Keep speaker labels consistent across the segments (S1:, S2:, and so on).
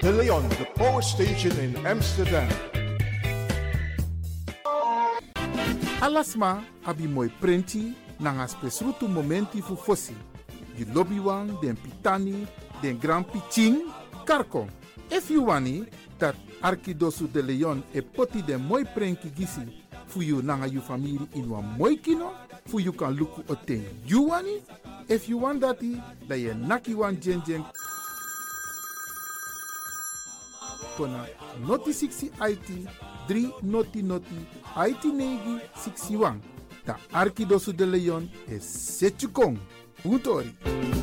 S1: De Leon, the power station in Amsterdam.
S2: Alasma abi moi prenti nanga spesrutu momenti fu fosi. Di lobby wan, den pitani, den grand piching, karko. If you wani, dat Arkidosu de Leon e poti den moi prenki gisi fu you nanga you family in wan moi kino, fu you kan luku o ten you wani. If you want dati, da ye naki wan noti 60 IT 3 noti noti IT negi 61. Da Arkidosu de Leon e setjukong. Utori.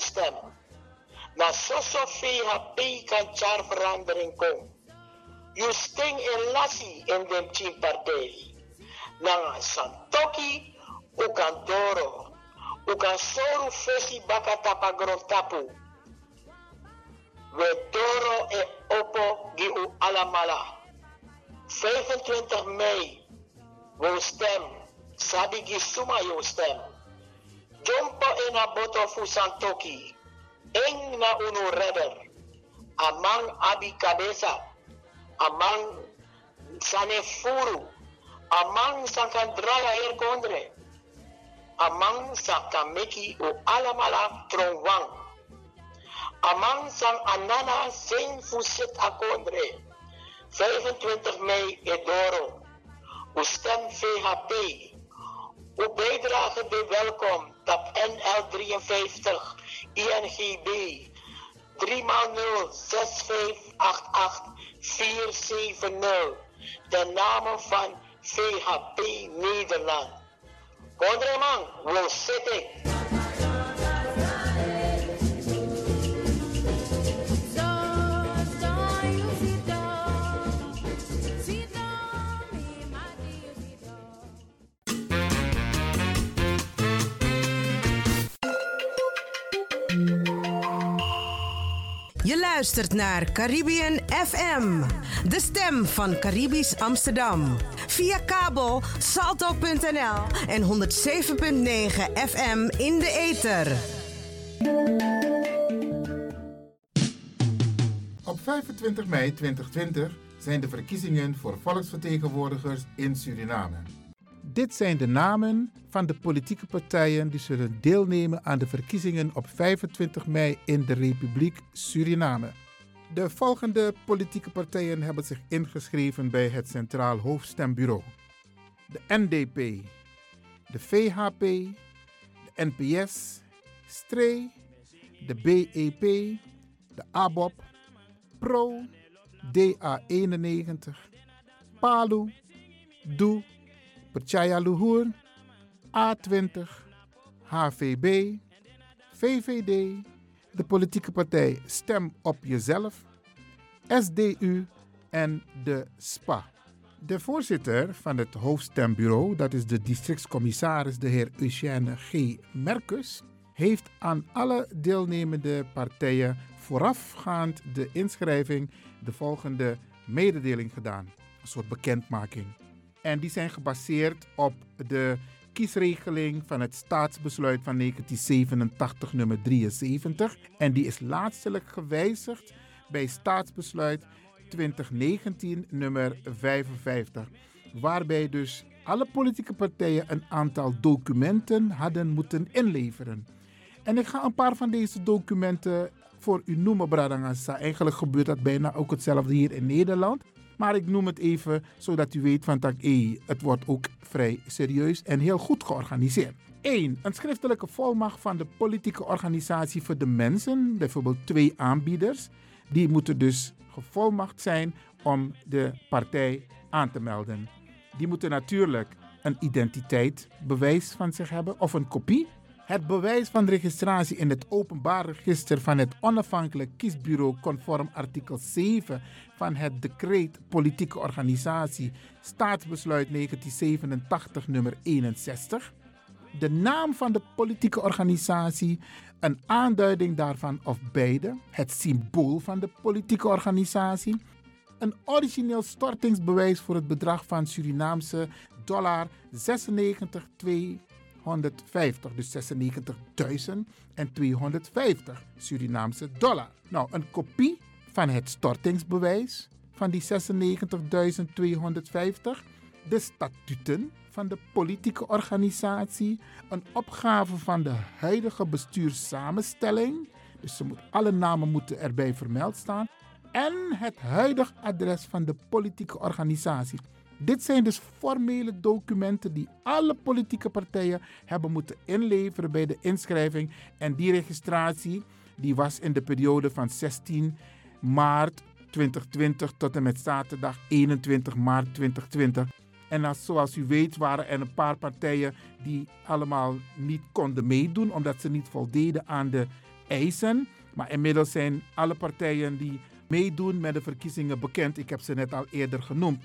S3: Fufurmanteki. Repina, sabi gisumayo stem. Na soso VHP kan char verandering kom. You sting en lassie in dem team partij. Na santoki u kan doro. U kan soru fesi baka tapa tapu. We doro e opo gi u alamala. 25 mei. We stem. Sabi gi suma yo stem. Jumpo in boto fu santoki. Eng na uno rebel. Amang abi cabeza. Amang sane furu. Amang sankandraya er kondre. Amang sakameki o alamala tronwang. Amang sang anana sen fuset akondre. 25 mei Edoro. Uw stem VHP. Uw bijdrage bij welkom. TAP NL53 INGB 3 0 6588 470. De namen van VHP Nederland. Kondreman, wil zitten.
S4: Luistert naar Caribbean FM, de stem van Caribisch Amsterdam. Via kabel salto.nl en 107.9 FM in de ether.
S2: Op 25 mei 2020 zijn de verkiezingen voor volksvertegenwoordigers in Suriname. Dit zijn de namen van de politieke partijen die zullen deelnemen aan de verkiezingen op 25 mei in de Republiek Suriname. De volgende politieke partijen hebben zich ingeschreven bij het Centraal Hoofdstembureau: de NDP, de VHP, de NPS, STRE, de BEP, de ABOP, PRO, DA91, PALU, DOE, Percaya Luhur, A20, HVB, VVD, de politieke partij Stem op Jezelf, SDU en de SPA. De voorzitter van het hoofdstembureau, dat is de districtscommissaris de heer Eugène G. Merkus, heeft aan alle deelnemende partijen voorafgaand de inschrijving de volgende mededeling gedaan. Een soort bekendmaking. En die zijn gebaseerd op de kiesregeling van het staatsbesluit van 1987, nummer 73. En die is laatstelijk gewijzigd bij staatsbesluit 2019, nummer 55. Waarbij dus alle politieke partijen een aantal documenten hadden moeten inleveren. En ik ga een paar van deze documenten voor u noemen, Bradangasa. Eigenlijk gebeurt dat bijna ook hetzelfde hier in Nederland. Maar ik noem het even zodat u weet van dat hey, het wordt ook vrij serieus en heel goed georganiseerd. 1. Een schriftelijke volmacht van de politieke organisatie voor de mensen, bijvoorbeeld twee aanbieders. Die moeten dus gevolmacht zijn om de partij aan te melden. Die moeten natuurlijk een identiteitsbewijs van zich hebben of een kopie. Het bewijs van registratie in het openbaar register van het onafhankelijk kiesbureau conform artikel 7 van het decreet politieke organisatie staatsbesluit 1987 nummer 61. De naam van de politieke organisatie, een aanduiding daarvan of beide, het symbool van de politieke organisatie, een origineel stortingsbewijs voor het bedrag van Surinaamse dollar 96,2 150, dus 96.250 Surinaamse dollar. Nou, een kopie van het stortingsbewijs van die 96.250, de statuten van de politieke organisatie, een opgave van de huidige bestuurssamenstelling, dus ze moet, alle namen moeten erbij vermeld staan, en het huidige adres van de politieke organisatie. Dit zijn dus formele documenten die alle politieke partijen hebben moeten inleveren bij de inschrijving. En die registratie die was in de periode van 16 maart 2020 tot en met zaterdag 21 maart 2020. En als, zoals u weet waren er een paar partijen die allemaal niet konden meedoen omdat ze niet voldeden aan de eisen. Maar inmiddels zijn alle partijen die meedoen met de verkiezingen bekend. Ik heb ze net al eerder genoemd.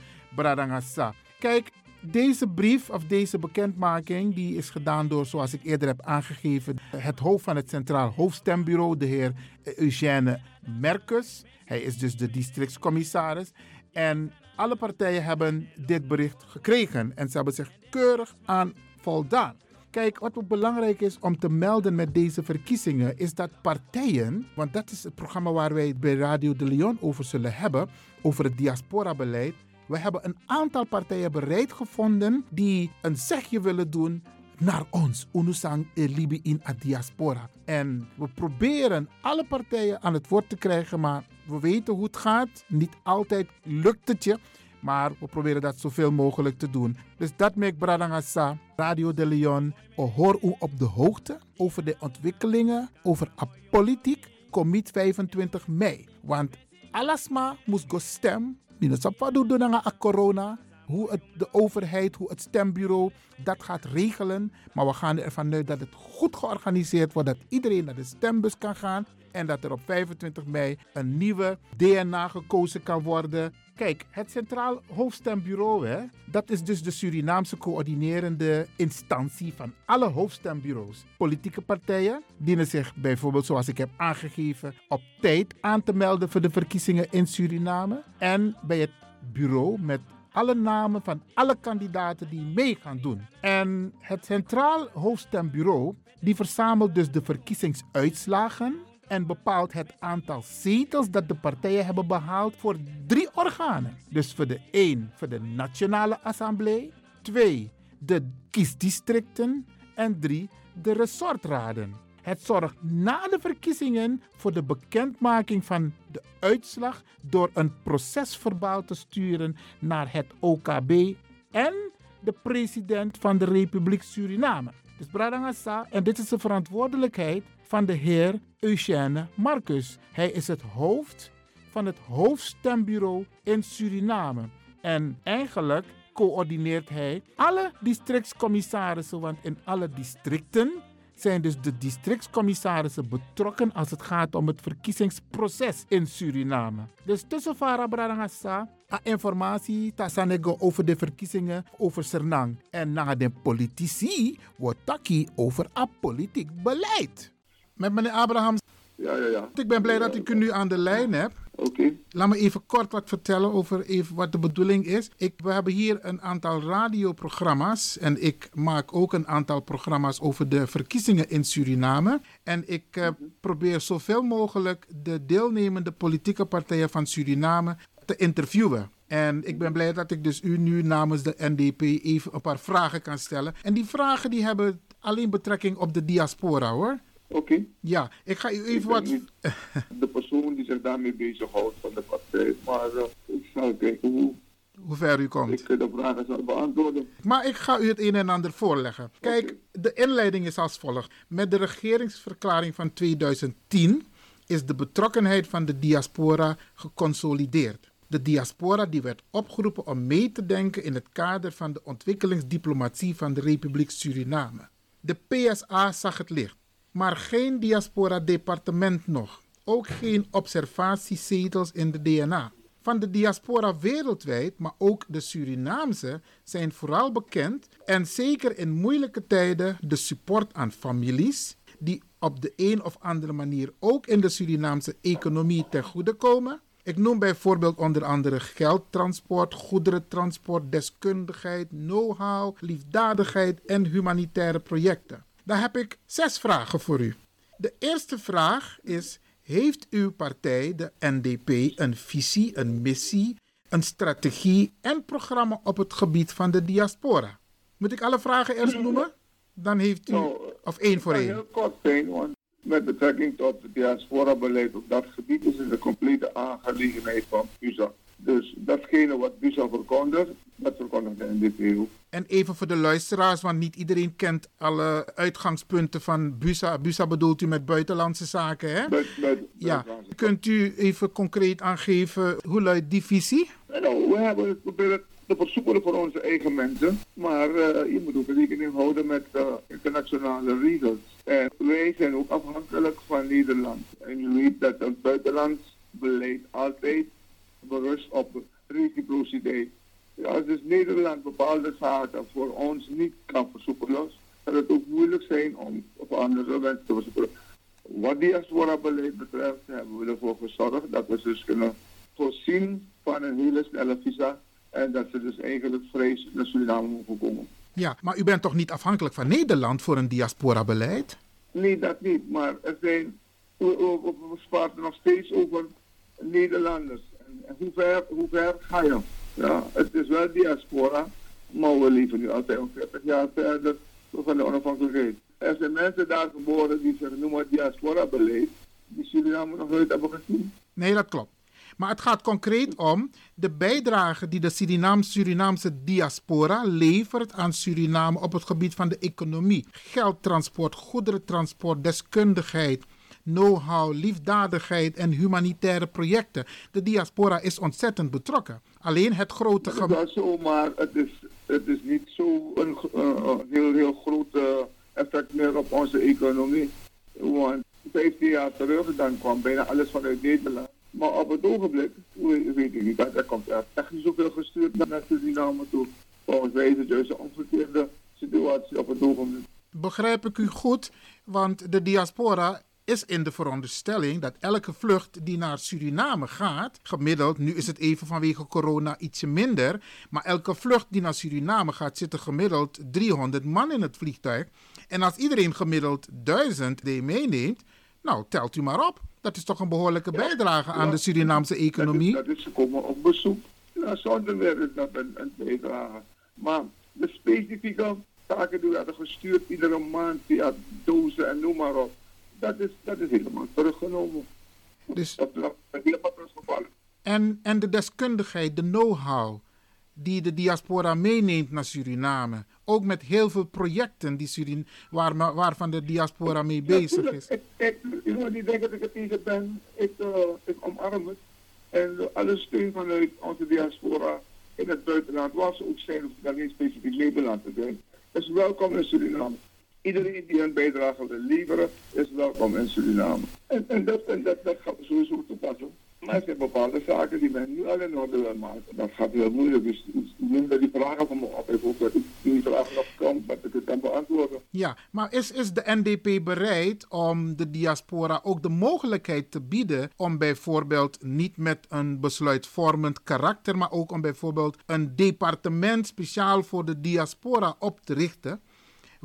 S2: Kijk, deze brief of deze bekendmaking die is gedaan door, zoals ik eerder heb aangegeven, het hoofd van het Centraal Hoofdstembureau, de heer Eugène Merkus. Hij is dus de districtscommissaris. En alle partijen hebben dit bericht gekregen en ze hebben zich keurig aan voldaan. Kijk, wat ook belangrijk is om te melden met deze verkiezingen, is dat partijen, want dat is het programma waar wij bij Radio de Leon over zullen hebben, over het diaspora-beleid. We hebben een aantal partijen bereid gevonden die een zegje willen doen naar ons, Unusang Libi in a diaspora. En we proberen alle partijen aan het woord te krijgen, maar we weten hoe het gaat. Niet altijd lukt het je. Maar we proberen dat zoveel mogelijk te doen. Dus dat maakt Bradangasa, Radio de Leon, hoor u op de hoogte over de ontwikkelingen over politiek. Commit 25 mei. Want alasma moest go stem. Minusap doen doen a corona. Hoe het, de overheid, hoe het stembureau dat gaat regelen. Maar we gaan ervan uit dat het goed georganiseerd wordt. Dat iedereen naar de stembus kan gaan. En dat er op 25 mei een nieuwe DNA gekozen kan worden. Kijk, het Centraal Hoofdstembureau, hè, dat is dus de Surinaamse coördinerende instantie van alle hoofdstembureaus. Politieke partijen dienen zich bijvoorbeeld, zoals ik heb aangegeven, op tijd aan te melden voor de verkiezingen in Suriname. En bij het bureau met alle namen van alle kandidaten die mee gaan doen. En het Centraal Hoofdstembureau die verzamelt dus de verkiezingsuitslagen en bepaalt het aantal zetels dat de partijen hebben behaald voor drie organen. Dus voor de 1 voor de Nationale Assemblée, 2 de kiesdistricten en 3 de resortraden. Het zorgt na de verkiezingen voor de bekendmaking van de uitslag door een procesverbaal te sturen naar het OKB en de president van de Republiek Suriname. Dus Bradangasa, en dit is de verantwoordelijkheid van de heer Eugène Marcus. Hij is het hoofd van het hoofdstembureau in Suriname. En eigenlijk coördineert hij alle districtscommissarissen, want in alle districten zijn dus de districtscommissarissen betrokken als het gaat om het verkiezingsproces in Suriname. Dus tussen Farah Bradangasa informatie tasanego over de verkiezingen over Sernang. En na de politici wordt taki over a politiek beleid. Met meneer Abraham.
S5: Ja, ja, ja.
S2: Ik ben blij dat ik u nu aan de lijn heb.
S5: Oké.
S2: Laat me even kort wat vertellen over even wat de bedoeling is. Ik, we hebben hier een aantal radioprogramma's. En ik maak ook een aantal programma's over de verkiezingen in Suriname. En ik uh, probeer zoveel mogelijk de deelnemende politieke partijen van Suriname te interviewen. En ik ben blij dat ik dus u nu namens de NDP even een paar vragen kan stellen. En die vragen die hebben alleen betrekking op de diaspora hoor.
S5: Oké. Okay.
S2: Ja, ik ga u even wat...
S5: de persoon die zich daarmee bezighoudt van de partij. Maar uh, ik zal kijken hoe...
S2: Hoe ver u komt.
S5: Ik de vragen zal beantwoorden.
S2: Maar ik ga u het een en ander voorleggen. Kijk, okay. de inleiding is als volgt. Met de regeringsverklaring van 2010 is de betrokkenheid van de diaspora geconsolideerd. De diaspora die werd opgeroepen om mee te denken in het kader van de ontwikkelingsdiplomatie van de Republiek Suriname. De PSA zag het licht, maar geen diaspora-departement nog. Ook geen observatiezetels in de DNA. Van de diaspora wereldwijd, maar ook de Surinaamse, zijn vooral bekend en zeker in moeilijke tijden de support aan families die op de een of andere manier ook in de Surinaamse economie ten goede komen ik noem bijvoorbeeld onder andere geldtransport, goederentransport, deskundigheid, know-how, liefdadigheid en humanitaire projecten. Daar heb ik zes vragen voor u. De eerste vraag is: Heeft uw partij, de NDP, een visie, een missie, een strategie en programma op het gebied van de diaspora? Moet ik alle vragen eerst noemen? Dan heeft u,
S5: nou,
S2: of één voor één.
S5: Heel kort zijn, want met betrekking tot het diaspora-beleid op dat gebied is het een complete aangelegenheid van BUSA. Dus datgene wat BUSA verkondigt, dat verkondigt de NDP ook.
S2: En even voor de luisteraars, want niet iedereen kent alle uitgangspunten van BUSA. BUSA bedoelt u met buitenlandse zaken, hè?
S5: Buit, buit,
S2: ja. Kunt u even concreet aangeven hoe luidt die visie?
S5: Nou, we hebben het proberen te versoepelen voor onze eigen mensen. Maar uh, je moet ook rekening houden met uh, internationale regels. En wij zijn ook afhankelijk van Nederland. En je weet dat het buitenlands beleid altijd berust op reciprociteit. Als dus Nederland bepaalde zaken voor ons niet kan versoepelen, zal het ook moeilijk zijn om voor andere mensen te versoepelen. Wat diaspora-beleid betreft hebben we ervoor gezorgd dat we dus kunnen voorzien van een hele snelle visa en dat ze dus eigenlijk vrij naar Suriname mogen komen.
S2: Ja, maar u bent toch niet afhankelijk van Nederland voor een diaspora-beleid?
S5: Nee, dat niet, maar er zijn, we, we, we nog steeds over Nederlanders. Hoe, ver, hoe ver ga je? Ja, het is wel diaspora, maar we leven nu altijd al 40 jaar verder van de onafhankelijkheid. Er zijn mensen daar geboren die zich noemen diaspora-beleid, die Suriname nog nooit hebben gezien.
S2: Nee, dat klopt. Maar het gaat concreet om de bijdrage die de Surinaam Surinaamse diaspora levert aan Suriname op het gebied van de economie. Geldtransport, goederentransport, deskundigheid, know-how, liefdadigheid en humanitaire projecten. De diaspora is ontzettend betrokken. Alleen het grote
S5: Dat is
S2: gebied.
S5: zo, maar het is, het is niet zo een, een heel, heel groot effect meer op onze economie. Want 15 jaar terug, dan kwam bijna alles vanuit Nederland. Maar op het ogenblik, we- weet ik niet, er komt echt niet zoveel gestuurd naar Suriname toe. Volgens mij is het juist een omgekeerde situatie op het ogenblik.
S2: Begrijp ik u goed? Want de diaspora is in de veronderstelling dat elke vlucht die naar Suriname gaat, gemiddeld, nu is het even vanwege corona ietsje minder, maar elke vlucht die naar Suriname gaat, zitten gemiddeld 300 man in het vliegtuig. En als iedereen gemiddeld 1000 die meeneemt, nou telt u maar op. Dat is toch een behoorlijke bijdrage aan de Surinaamse economie?
S5: Dat is, dat is ze komen op bezoek. Nou, zonder is dat een, een bijdrage. Maar de specifieke taken die werden gestuurd iedere maand via dozen en noem maar op. Dat is, dat is helemaal teruggenomen.
S2: Dus
S5: Dat is helemaal teruggevallen.
S2: En, en de deskundigheid, de know-how die de diaspora meeneemt naar Suriname. Ook met heel veel projecten die Surin, waar, waarvan de diaspora mee bezig is.
S5: Ik, ik, denkt dat ik het tegen ben, ik, eh, ik omarm het. En eh, alle steun vanuit onze diaspora in het buitenland, waar ze ook zijn, of dat niet specifiek Nederland te zijn, is welkom in Suriname. Iedereen die een bijdrage wil leveren, is welkom in Suriname. En, en, dat, en dat, dat gaat sowieso toepassen. Maar er zijn bepaalde zaken die men nu al in orde wil maken. Dat gaat heel moeilijk. Dus neem dat die vragen van me op. Ik hoop dat ik die vragen nog kan, dat ik het kan beantwoorden.
S2: Ja, maar is, is de NDP bereid om de diaspora ook de mogelijkheid te bieden om bijvoorbeeld niet met een besluitvormend karakter, maar ook om bijvoorbeeld een departement speciaal voor de diaspora op te richten?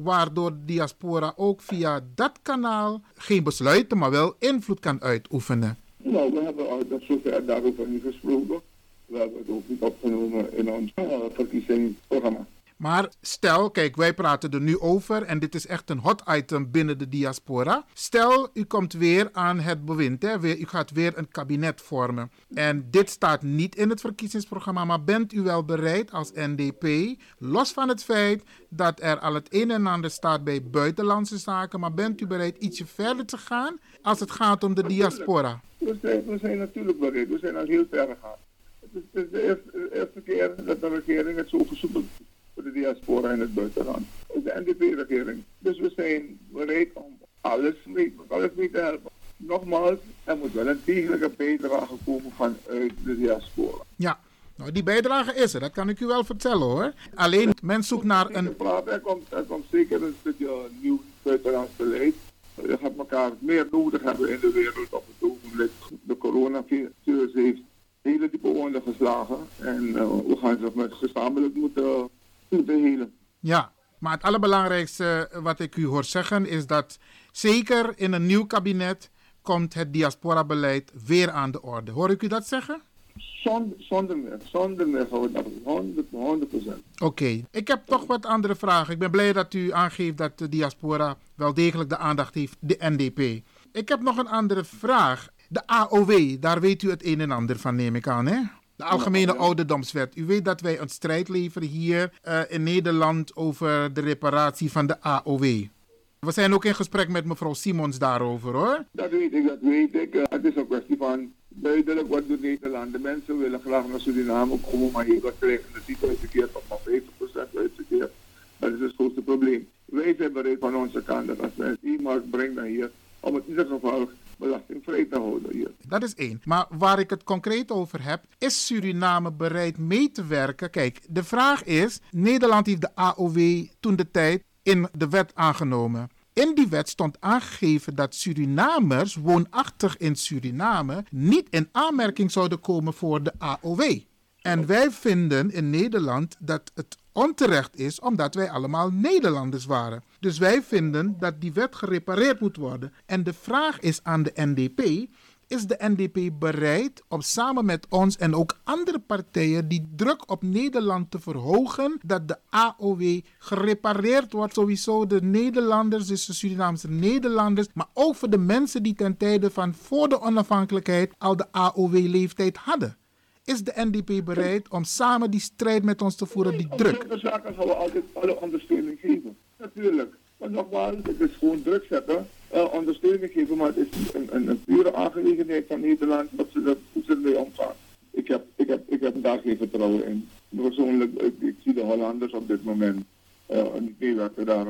S2: Waardoor de diaspora ook via dat kanaal geen besluiten, maar wel invloed kan uitoefenen.
S5: Nou, we hebben dat zover daarover niet gesproken. We hebben het ook niet opgenomen in ons uh, verkiezingsprogramma.
S2: Maar stel, kijk, wij praten er nu over en dit is echt een hot item binnen de diaspora. Stel, u komt weer aan het bewind, hè? Weer, u gaat weer een kabinet vormen. En dit staat niet in het verkiezingsprogramma, maar bent u wel bereid als NDP, los van het feit dat er al het een en ander staat bij buitenlandse zaken, maar bent u bereid ietsje verder te gaan als het gaat om de diaspora?
S5: We zijn, we zijn natuurlijk bereid. We zijn al heel ver gegaan. Het is, de, eerste, keer dat de regering het zo versoepelt voor de diaspora in het buitenland. Het is de NDP-regering. Dus we zijn bereid om alles mee, alles mee te helpen. Nogmaals, er moet wel een degelijke bijdrage komen vanuit de diaspora.
S2: Ja, nou die bijdrage is er, dat kan ik u wel vertellen hoor. Alleen men zoekt naar een
S5: er, komt, er komt zeker een stukje nieuw buitenlands beleid. Je gaat elkaar meer nodig hebben in de wereld op het ogenblik. De coronavirus heeft hele diepe wonden geslagen. En uh, we gaan ze met gezamenlijk moeten, helen.
S2: Ja, maar het allerbelangrijkste wat ik u hoor zeggen is dat zeker in een nieuw kabinet komt het diaspora-beleid weer aan de orde. Hoor ik u dat zeggen?
S5: Zonder, zonder meer, zonder meer we dat 100, 100
S2: Oké, ik heb toch wat andere vragen. Ik ben blij dat u aangeeft dat de diaspora wel degelijk de aandacht heeft, de NDP. Ik heb nog een andere vraag. De AOW, daar weet u het een en ander van, neem ik aan, hè? De Algemene Ouderdomswet. U weet dat wij een strijd leveren hier uh, in Nederland over de reparatie van de AOW. We zijn ook in gesprek met mevrouw Simons daarover, hoor.
S5: Dat weet ik, dat weet ik. Uh, het is een kwestie van duidelijk wat doet Nederland. De mensen willen graag naar Suriname komen, maar hier krijgen het niet uitgekeerd of maar 50% uitgekeerd. Dat is het grootste probleem. Wij zijn bereid van onze kant dat als er iemand brengt naar hier, om het in ieder geval belastingvrij te houden hier.
S2: Dat is één. Maar waar ik het concreet over heb, is Suriname bereid mee te werken? Kijk, de vraag is: Nederland heeft de AOW toen de tijd in de wet aangenomen. In die wet stond aangegeven dat Surinamers woonachtig in Suriname niet in aanmerking zouden komen voor de AOW. En wij vinden in Nederland dat het onterecht is omdat wij allemaal Nederlanders waren. Dus wij vinden dat die wet gerepareerd moet worden. En de vraag is aan de NDP: is de NDP bereid om samen met ons en ook andere partijen die druk op Nederland te verhogen, dat de AOW gerepareerd wordt? Sowieso de Nederlanders, dus de Surinaamse Nederlanders, maar ook voor de mensen die ten tijde van voor de onafhankelijkheid al de AOW-leeftijd hadden. Is de NDP bereid om samen die strijd met ons te voeren, die druk?
S5: Op zaken zullen we altijd alle ondersteuning geven. Natuurlijk. Maar nogmaals, het is gewoon druk zetten, eh, ondersteuning geven, maar het is een, een, een pure aangelegenheid van Nederland dat ze er hoe ze omgaan. Ik heb, ik, heb, ik heb daar geen vertrouwen in. Persoonlijk, ik, ik zie de Hollanders op dit moment uh, niet meewerken daar.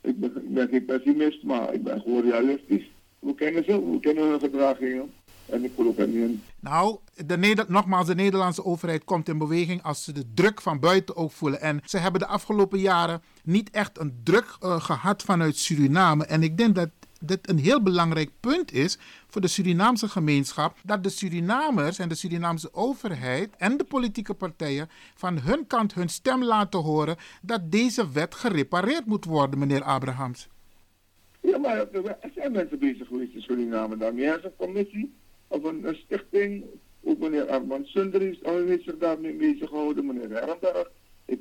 S5: Ik ben, ik ben geen pessimist, maar ik ben gewoon realistisch. We kennen ze, we kennen hun gedragingen. En in.
S2: Nou, de Neder- nogmaals, de Nederlandse overheid komt in beweging als ze de druk van buiten ook voelen. En ze hebben de afgelopen jaren niet echt een druk eh, gehad vanuit Suriname. En ik denk dat dit een heel belangrijk punt is voor de Surinaamse gemeenschap. Dat de Surinamers en de Surinaamse overheid en de politieke partijen van hun kant hun stem laten horen dat deze wet gerepareerd moet worden, meneer Abrahams.
S5: Ja, maar er zijn mensen bezig geweest in Suriname daarmee. Er is een commissie of een, een stichting. Ook meneer Armand Sunder oh, heeft zich daarmee bezig gehouden. Meneer Herrenberg. Ik,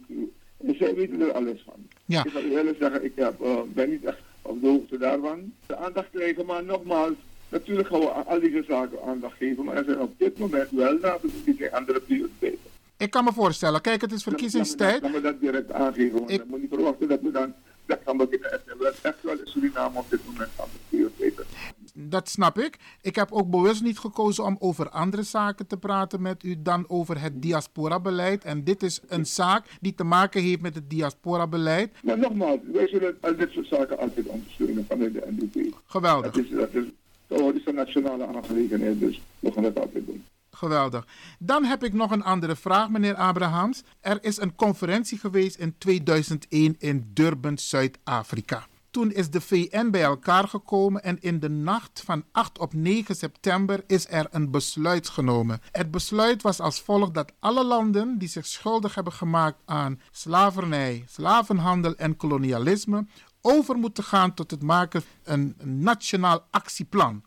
S5: zij weten er alles van.
S2: Ja.
S5: Ik zal u eerlijk zeggen, ik heb, uh, ben niet echt op de hoogte daarvan. De aandacht krijgen, maar nogmaals, natuurlijk gaan we aan al deze zaken aandacht geven. Maar er zijn op dit moment wel naast andere prioriteiten.
S2: Ik kan me voorstellen, kijk, het is verkiezingstijd.
S5: Dan we dat direct aangeven, want
S2: Ik-
S5: we moeten niet verwachten dat we dan dat gaan beginnen. Er zijn wel echt wel in Suriname op dit moment andere prioriteiten.
S2: Dat snap ik. Ik heb ook bewust niet gekozen om over andere zaken te praten met u dan over het diaspora-beleid. En dit is een zaak die te maken heeft met het diaspora-beleid.
S5: Maar nogmaals, wij zullen al dit soort zaken altijd ondersteunen vanuit de NDP.
S2: Geweldig.
S5: Dat is, dat is, dat is een nationale aangelegenheid, dus we gaan dat altijd doen.
S2: Geweldig. Dan heb ik nog een andere vraag, meneer Abrahams. Er is een conferentie geweest in 2001 in Durban, Zuid-Afrika. Toen is de VN bij elkaar gekomen en in de nacht van 8 op 9 september is er een besluit genomen. Het besluit was als volgt dat alle landen die zich schuldig hebben gemaakt aan slavernij, slavenhandel en kolonialisme over moeten gaan tot het maken van een nationaal actieplan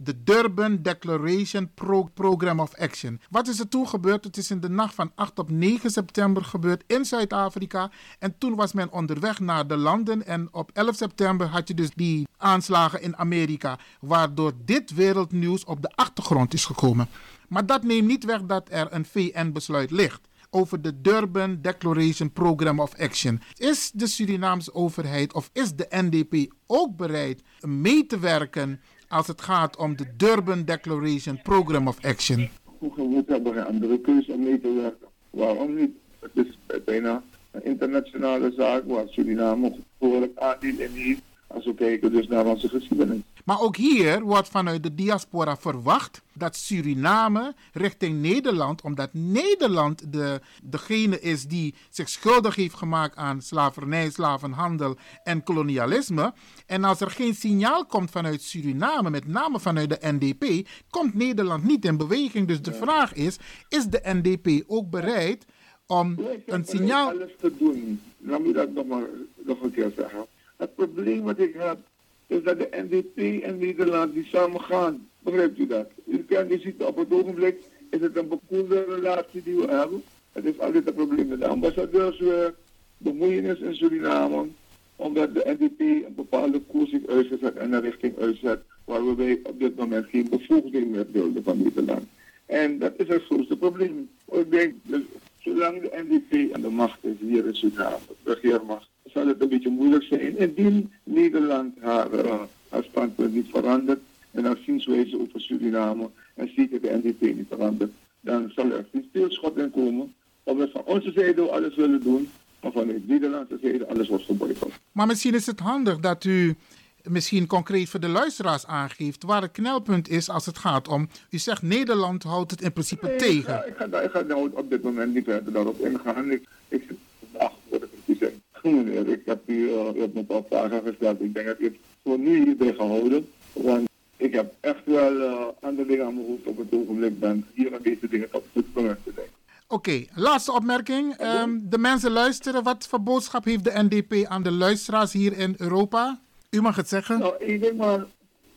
S2: de Durban Declaration Pro- Program of Action. Wat is er toen gebeurd? Het is in de nacht van 8 op 9 september gebeurd in Zuid-Afrika. En toen was men onderweg naar de landen. En op 11 september had je dus die aanslagen in Amerika. Waardoor dit wereldnieuws op de achtergrond is gekomen. Maar dat neemt niet weg dat er een VN-besluit ligt over de Durban Declaration Program of Action. Is de Surinaamse overheid of is de NDP ook bereid mee te werken als het gaat om de Durban Declaration Program of Action?
S5: Hoe gewoed hebben we geen andere keuze om mee te werken. Waarom niet? Het is bijna een internationale zaak waar Suriname behoorlijk aandeel in heeft. Als we kijken dus naar onze geschiedenis.
S2: Maar ook hier wordt vanuit de diaspora verwacht dat Suriname richting Nederland, omdat Nederland de, degene is die zich schuldig heeft gemaakt aan slavernij, slavenhandel en kolonialisme. En als er geen signaal komt vanuit Suriname, met name vanuit de NDP, komt Nederland niet in beweging. Dus de vraag is: is de NDP ook bereid om een signaal.
S5: alles te doen. Laat me dat nog, maar, nog een keer zeggen. Het probleem wat ik heb, is dat de NDP en Nederland die samen gaan. Begrijpt u dat? U kent, u ziet op het ogenblik, is het een bekoelde relatie die we hebben. Het is altijd een probleem met de ambassadeurswerk, bemoeienis in Suriname, omdat de NDP een bepaalde koers heeft uitgezet en een richting uitzet waar we bij op dit moment geen bevoegding meer dulden van Nederland. En dat is het grootste probleem. Ik denk, dus, zolang de NDP aan de macht is hier in Suriname, de regeermacht, zal het een beetje moeilijk zijn. Indien Nederland haar, uh, haar standpunt niet verandert en haar zienswijze over Suriname en zeker de NDP niet verandert, dan zal er geen stilschot in komen. Omdat van onze zijde we alles willen doen, maar van de Nederlandse zijde alles wordt geboycott.
S2: Maar misschien is het handig dat u misschien concreet voor de luisteraars aangeeft waar het knelpunt is als het gaat om. U zegt Nederland houdt het in principe
S5: Nee,
S2: tegen.
S5: Ik ga, ik, ga, daar- ik ga nou op dit moment niet verder daarop ingaan. Ik, ik zit vandaag voor de. Meneer, ik heb u, eh, u hebt me een paar vragen gesteld. Ik denk dat ik het voor nu hierbij gehouden. Want ik heb echt wel eh, andere dingen aan mijn hoofd op het ogenblik ben. Hier aan deze dingen op het moment te denken.
S2: Oké, laatste opmerking. Ehm, de mensen luisteren. Wat voor boodschap heeft de NDP aan de luisteraars hier in Europa? U mag het zeggen.
S5: Nou, ik denk maar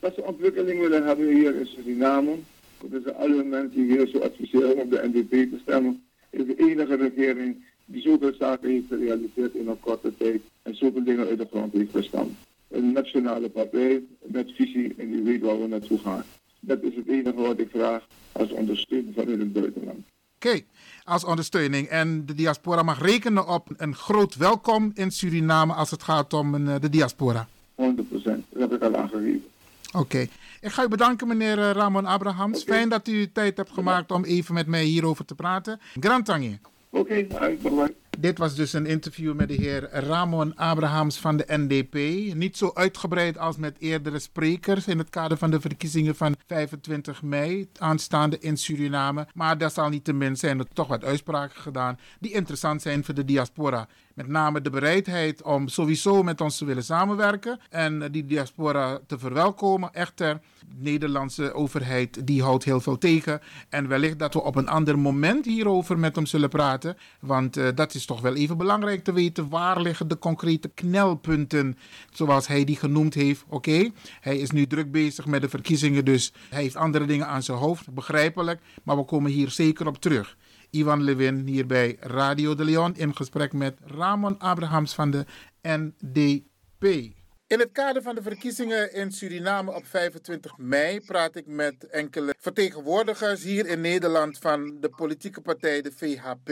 S5: dat ze ontwikkeling willen hebben hier in Suriname. Dus alle mensen die hier zo adviseren om op de NDP te stemmen, is de enige regering die zoveel zaken heeft gerealiseerd in een korte tijd en zoveel dingen uit de grond heeft gestampt. Een nationale partij met visie en die weet waar we naartoe gaan. Dat is het enige wat ik vraag als ondersteuning vanuit het buitenland.
S2: Oké, als ondersteuning. En de diaspora mag rekenen op een groot welkom in Suriname als het gaat om eh, de diaspora.
S5: 100 procent. Dat heb ik al aangegeven.
S2: Oké. Ik ga u bedanken, meneer eh, Ramon Abrahams. Fijn dat u tijd hebt gemaakt om even met mij hierover te praten. Grand.
S5: Oké, okay, bye
S2: Dit was dus een interview met de heer Ramon Abrahams van de NDP. Niet zo uitgebreid als met eerdere sprekers in het kader van de verkiezingen van 25 mei aanstaande in Suriname. Maar desalniettemin zijn er toch wat uitspraken gedaan die interessant zijn voor de diaspora. Met name de bereidheid om sowieso met ons te willen samenwerken en die diaspora te verwelkomen. Echter, de Nederlandse overheid die houdt heel veel tegen. En wellicht dat we op een ander moment hierover met hem zullen praten. Want uh, dat is toch wel even belangrijk te weten. Waar liggen de concrete knelpunten, zoals hij die genoemd heeft. Oké, hij is nu druk bezig met de verkiezingen, dus hij heeft andere dingen aan zijn hoofd. Begrijpelijk, maar we komen hier zeker op terug. Ivan Levin hier bij Radio de Leon in gesprek met Ramon Abrahams van de NDP. In het kader van de verkiezingen in Suriname op 25 mei praat ik met enkele vertegenwoordigers hier in Nederland van de politieke partij de VHP.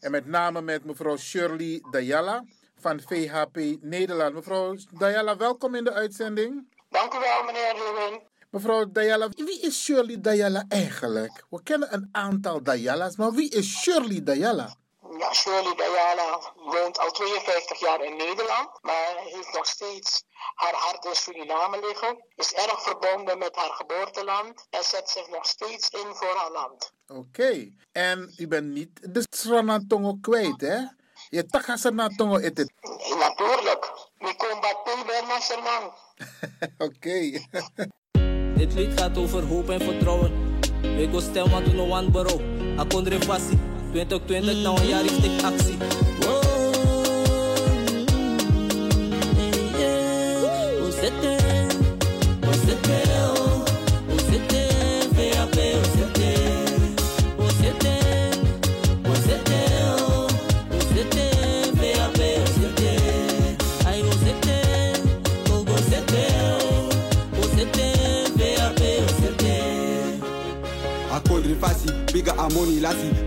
S2: En met name met mevrouw Shirley Dayala van VHP Nederland. Mevrouw Dayala, welkom in de uitzending.
S3: Dank u wel, meneer Lewin.
S2: Mevrouw Dayala, wie is Shirley Dayala eigenlijk? We kennen een aantal Dayalas, maar wie is Shirley Dayala?
S3: Shirley Dayala woont al 52 jaar in Nederland, maar heeft nog steeds haar hart in Suriname liggen. Is erg verbonden met haar geboorteland en zet zich nog steeds in voor haar land.
S2: Oké, okay. en u bent niet de Sranatongo kwijt, hè? Je taka Sranatongo is het.
S3: Nee, natuurlijk. Combatte ben nationaal.
S2: Oké.
S6: Dit lied gaat over hoop en vertrouwen. Ik wil stem wat we no one bureau. Akondre 2020 nou een jaar richting actie.
S7: nigga a money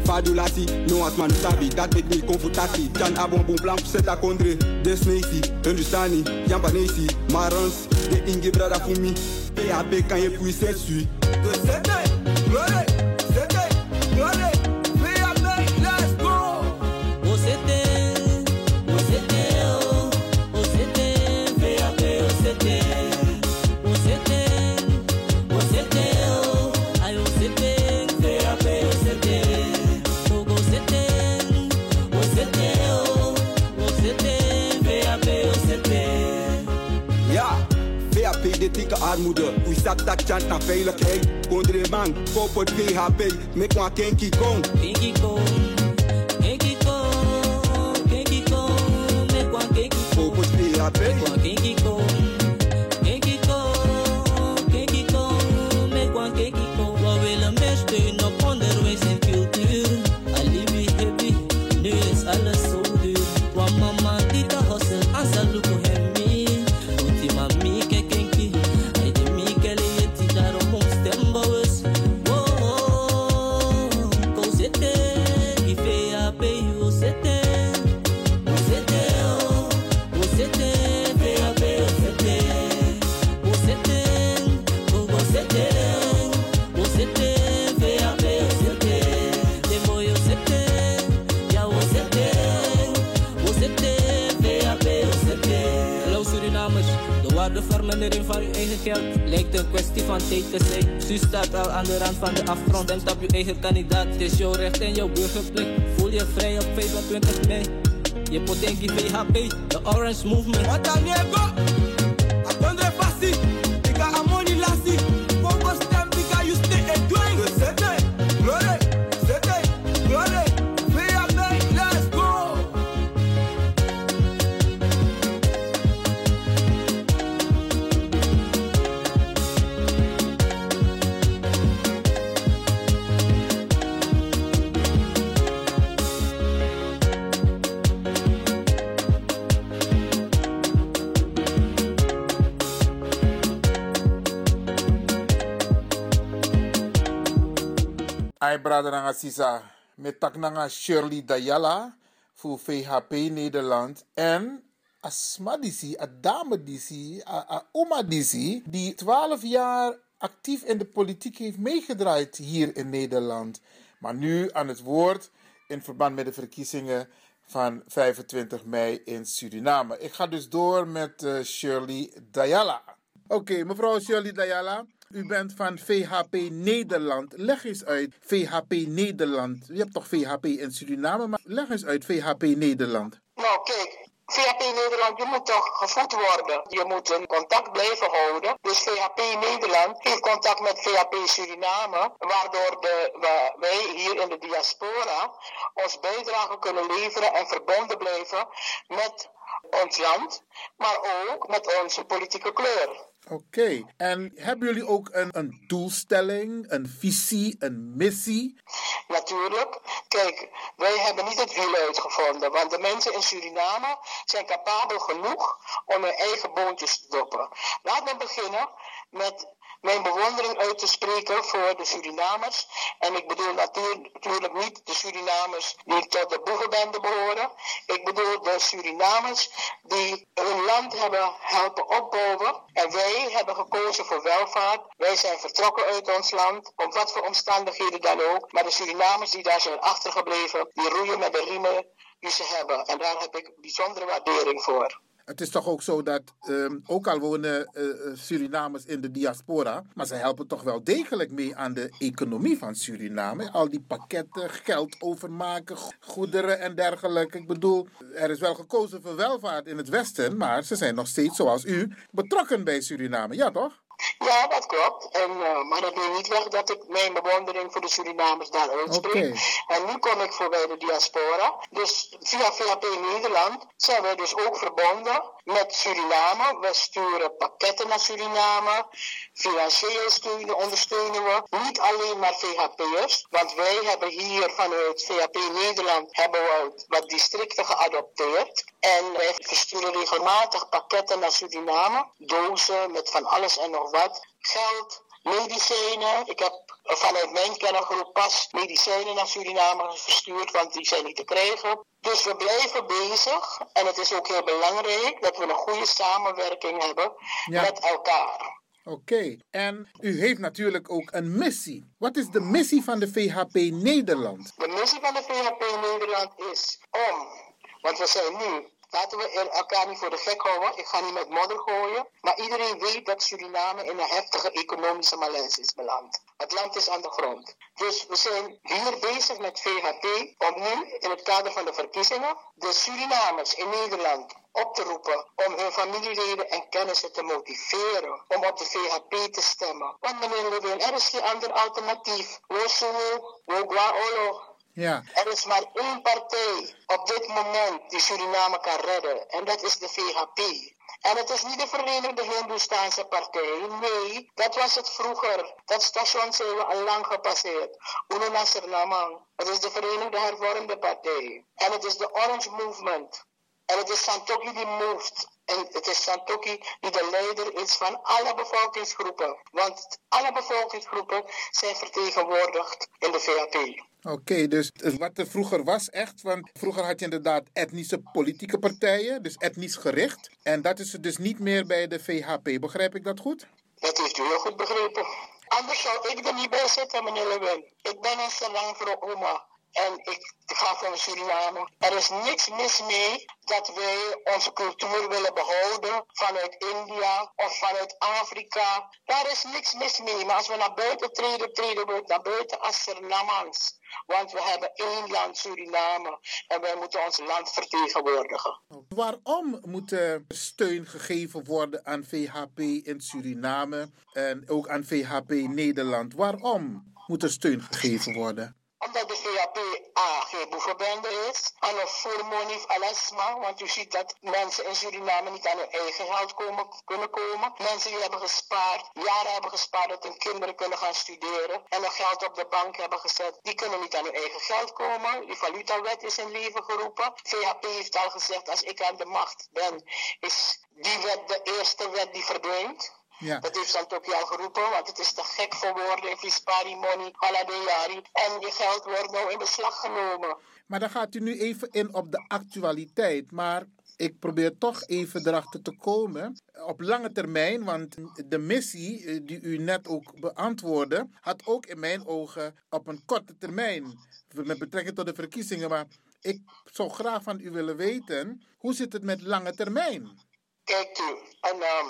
S7: Fado lassi, no as man sabi Dat make me comfortati Jan a bon bon plan set la kondre Des neisi, pa Marans, de inge brada fumi PAP kan ye pwi set sui De
S6: set
S7: de dikke armoede. Wie zat dat chant naar veiligheid? Kondre man, kop het PHP, mek wan kenki kong.
S6: Kenki kong, de Orange
S2: sisa, met tak nanga Shirley Dayala voor VHP Nederland en Asma disi, a dame die 12 jaar actief in de politiek heeft meegedraaid hier in Nederland. Maar nu aan het woord in verband met de verkiezingen van 25 mei in Suriname. Ik ga dus door met eh, Shirley Dayala. Oké, mevrouw Shirley Dayala. U bent van VHP Nederland. Leg eens uit, VHP Nederland. Je hebt toch VHP in Suriname, maar leg eens uit VHP Nederland.
S3: Nou, kijk, VHP Nederland, je moet toch gevoed worden. Je moet een contact blijven houden. Dus VHP Nederland heeft contact met VHP Suriname, waardoor de, wij hier in de diaspora ons bijdrage kunnen leveren en verbonden blijven met ons land, maar ook met onze politieke kleur.
S2: Oké, en hebben jullie ook een, een doelstelling, een visie, een missie?
S3: Natuurlijk. Kijk, wij hebben niet het wiel uitgevonden, want de mensen in Suriname zijn capabel genoeg om hun eigen boontjes te doppen. Laat me beginnen met mijn bewondering uit te spreken voor de Surinamers. En ik bedoel natuur- natuurlijk niet de Surinamers die tot de boevenbende behoren. Ik bedoel de Surinamers die hun land hebben helpen opbouwen. En wij hebben gekozen voor welvaart. Wij zijn vertrokken uit ons land, op wat voor omstandigheden dan ook. Maar de Surinamers die daar zijn achtergebleven, die roeien met de riemen die ze hebben. En daar heb ik bijzondere waardering voor.
S2: Het is toch ook zo dat, ehm, ook al wonen eh, eh, Surinamers in de diaspora, maar ze helpen toch wel degelijk mee aan de economie van Suriname. Al die pakketten, geld overmaken, go- goederen en dergelijke. Ik bedoel, er is wel gekozen voor welvaart in het Westen, maar ze zijn nog steeds, zoals u, betrokken bij Suriname. Ja, toch?
S3: Ja, dat klopt. En, eh, maar dat neemt niet weg dat ik mijn bewondering voor de Surinamers daar uitspreek. En nu kom ik voorbij de diaspora. Dus via VHP Nederland zijn wij dus ook verbonden met Suriname. We sturen pakketten naar Suriname. Financieel steunen, ondersteunen we. Niet alleen maar VHP'ers. Want wij hebben hier vanuit VHP Nederland hebben we wat districten geadopteerd. En wij versturen regelmatig pakketten naar Suriname. Dozen met van alles en nog wat. Geld, medicijnen. Ik heb vanuit mijn kennengroep pas medicijnen naar Suriname verstuurd, want die zijn niet te krijgen. Dus we blijven bezig. En het is ook heel belangrijk dat we een goede samenwerking hebben
S2: Ja.
S3: met elkaar.
S2: Oké, en u heeft natuurlijk ook een missie. Wat is de missie van de VHP Nederland?
S3: De missie van de VHP Nederland is om, want we zijn nu, laten we elkaar niet voor de gek houden, ik ga niet met modder gooien, maar iedereen weet dat Suriname in een heftige economische malaise is beland. Het land is aan de grond. Dus we zijn hier bezig met VHP om nu in het kader van de verkiezingen de Surinamers in Nederland op te roepen om hun familieleden en kennissen te motiveren om op de VHP te stemmen. Want meneer Lewin, er geen ander alternatief. Wosumu, Wogwaolo,
S2: Ja,
S3: er is maar één partij op dit moment die Suriname kan redden. En dat is de VHP. En het is niet de Verenigde Hindoestaanse Partij. Nee, dat was het vroeger. Dat station zijn we al lang gepasseerd. Uno Nasser. Het is de Verenigde Hervormde Partij. En het is de Orange Movement. En het is Santoki die moved. En het is Santoki die de leider is van alle bevolkingsgroepen. Want alle bevolkingsgroepen zijn vertegenwoordigd in de VHP.
S2: Oké, dus wat er vroeger was echt, want vroeger had je inderdaad etnische politieke partijen, dus etnisch gericht. En dat is er dus niet meer bij de VHP, begrijp ik dat goed?
S3: Dat heeft u heel goed begrepen. Anders zou ik er niet bij zitten, meneer Lewin. Ik ben een Serang voor oma. En ik ga voor Suriname. Er is niks mis mee dat wij onze cultuur willen behouden vanuit India of vanuit Afrika. Daar is niks mis mee. Maar als we naar buiten treden, treden we naar buiten als Surinamans. Want we hebben één land, Suriname. En wij moeten ons land vertegenwoordigen.
S2: Waarom moet er steun gegeven worden aan VHP in Suriname en ook aan VHP Nederland? Waarom moet er steun gegeven worden?
S3: Omdat de VHP A geen boevenbende is. En een voormonif alasma. Want u ziet dat mensen in Suriname niet aan hun eigen geld komen, kunnen komen. Mensen die hebben gespaard, jaren hebben gespaard dat hun kinderen kunnen gaan studeren. En hun geld op de bank hebben gezet. Die kunnen niet aan hun eigen geld komen. Die valutawet is in leven geroepen. VHP heeft al gezegd, als ik aan de macht ben, is die wet de eerste wet die verdwijnt.
S2: Ja.
S3: Dat heeft Santoki al geroepen, want het is te gek voor woorden. If you spari money, jari. En je geld wordt nou in beslag genomen.
S2: Maar dan gaat u nu even in op de actualiteit. Maar ik probeer toch even erachter te komen. Op lange termijn, want de missie eh, die u net ook beantwoordde, had ook in mijn ogen op een korte termijn. Met betrekking tot de verkiezingen. Maar ik zou graag van u willen weten, hoe zit het met lange termijn?
S3: Kijk u, en ehm,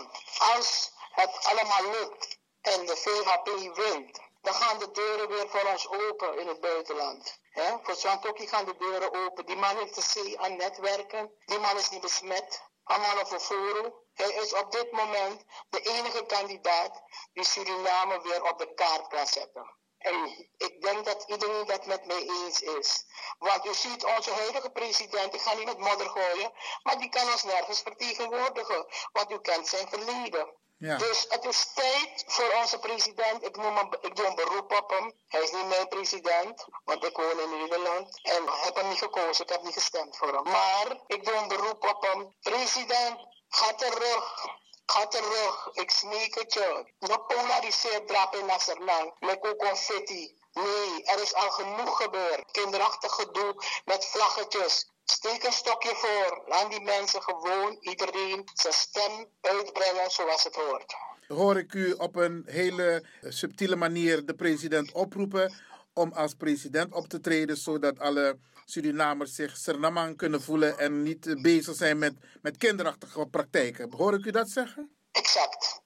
S3: als het allemaal lukt en de VHP wint, dan gaan de deuren weer voor ons open in het buitenland. Voor Santoki gaan de deuren open. Die man heeft de zee aan netwerken. Die man is niet besmet. Amano Foforo. Hij is op dit moment de enige kandidaat die Suriname weer op de kaart kan zetten. En ik denk dat iedereen dat met mij eens is. Want u ziet onze huidige president, ik ga niet met modder gooien, maar die kan ons nergens vertegenwoordigen. Want u kent zijn verleden.
S2: Ja.
S3: Dus het is tijd voor onze president. Ik, noem hem, ik doe een beroep op hem. Hij is niet mijn president, want ik woon in Nederland. En heb hem niet gekozen, ik heb niet gestemd voor hem. Maar ik doe een beroep op hem. President, ga terug. Ga terug. Ik smeek het je. No polariseer drap in Nasserlang. Met confetti. Nee, er is al genoeg gebeurd. Kinderachtig gedoe met vlaggetjes. Steek een stokje voor. Laat die mensen gewoon iedereen zijn stem uitbrengen zoals het hoort.
S2: Hoor ik u op een hele subtiele manier de president oproepen om als president op te treden, zodat alle Surinamers zich Surinamang kunnen voelen en niet bezig zijn met, met kinderachtige praktijken. Hoor ik u dat zeggen?
S3: Exact.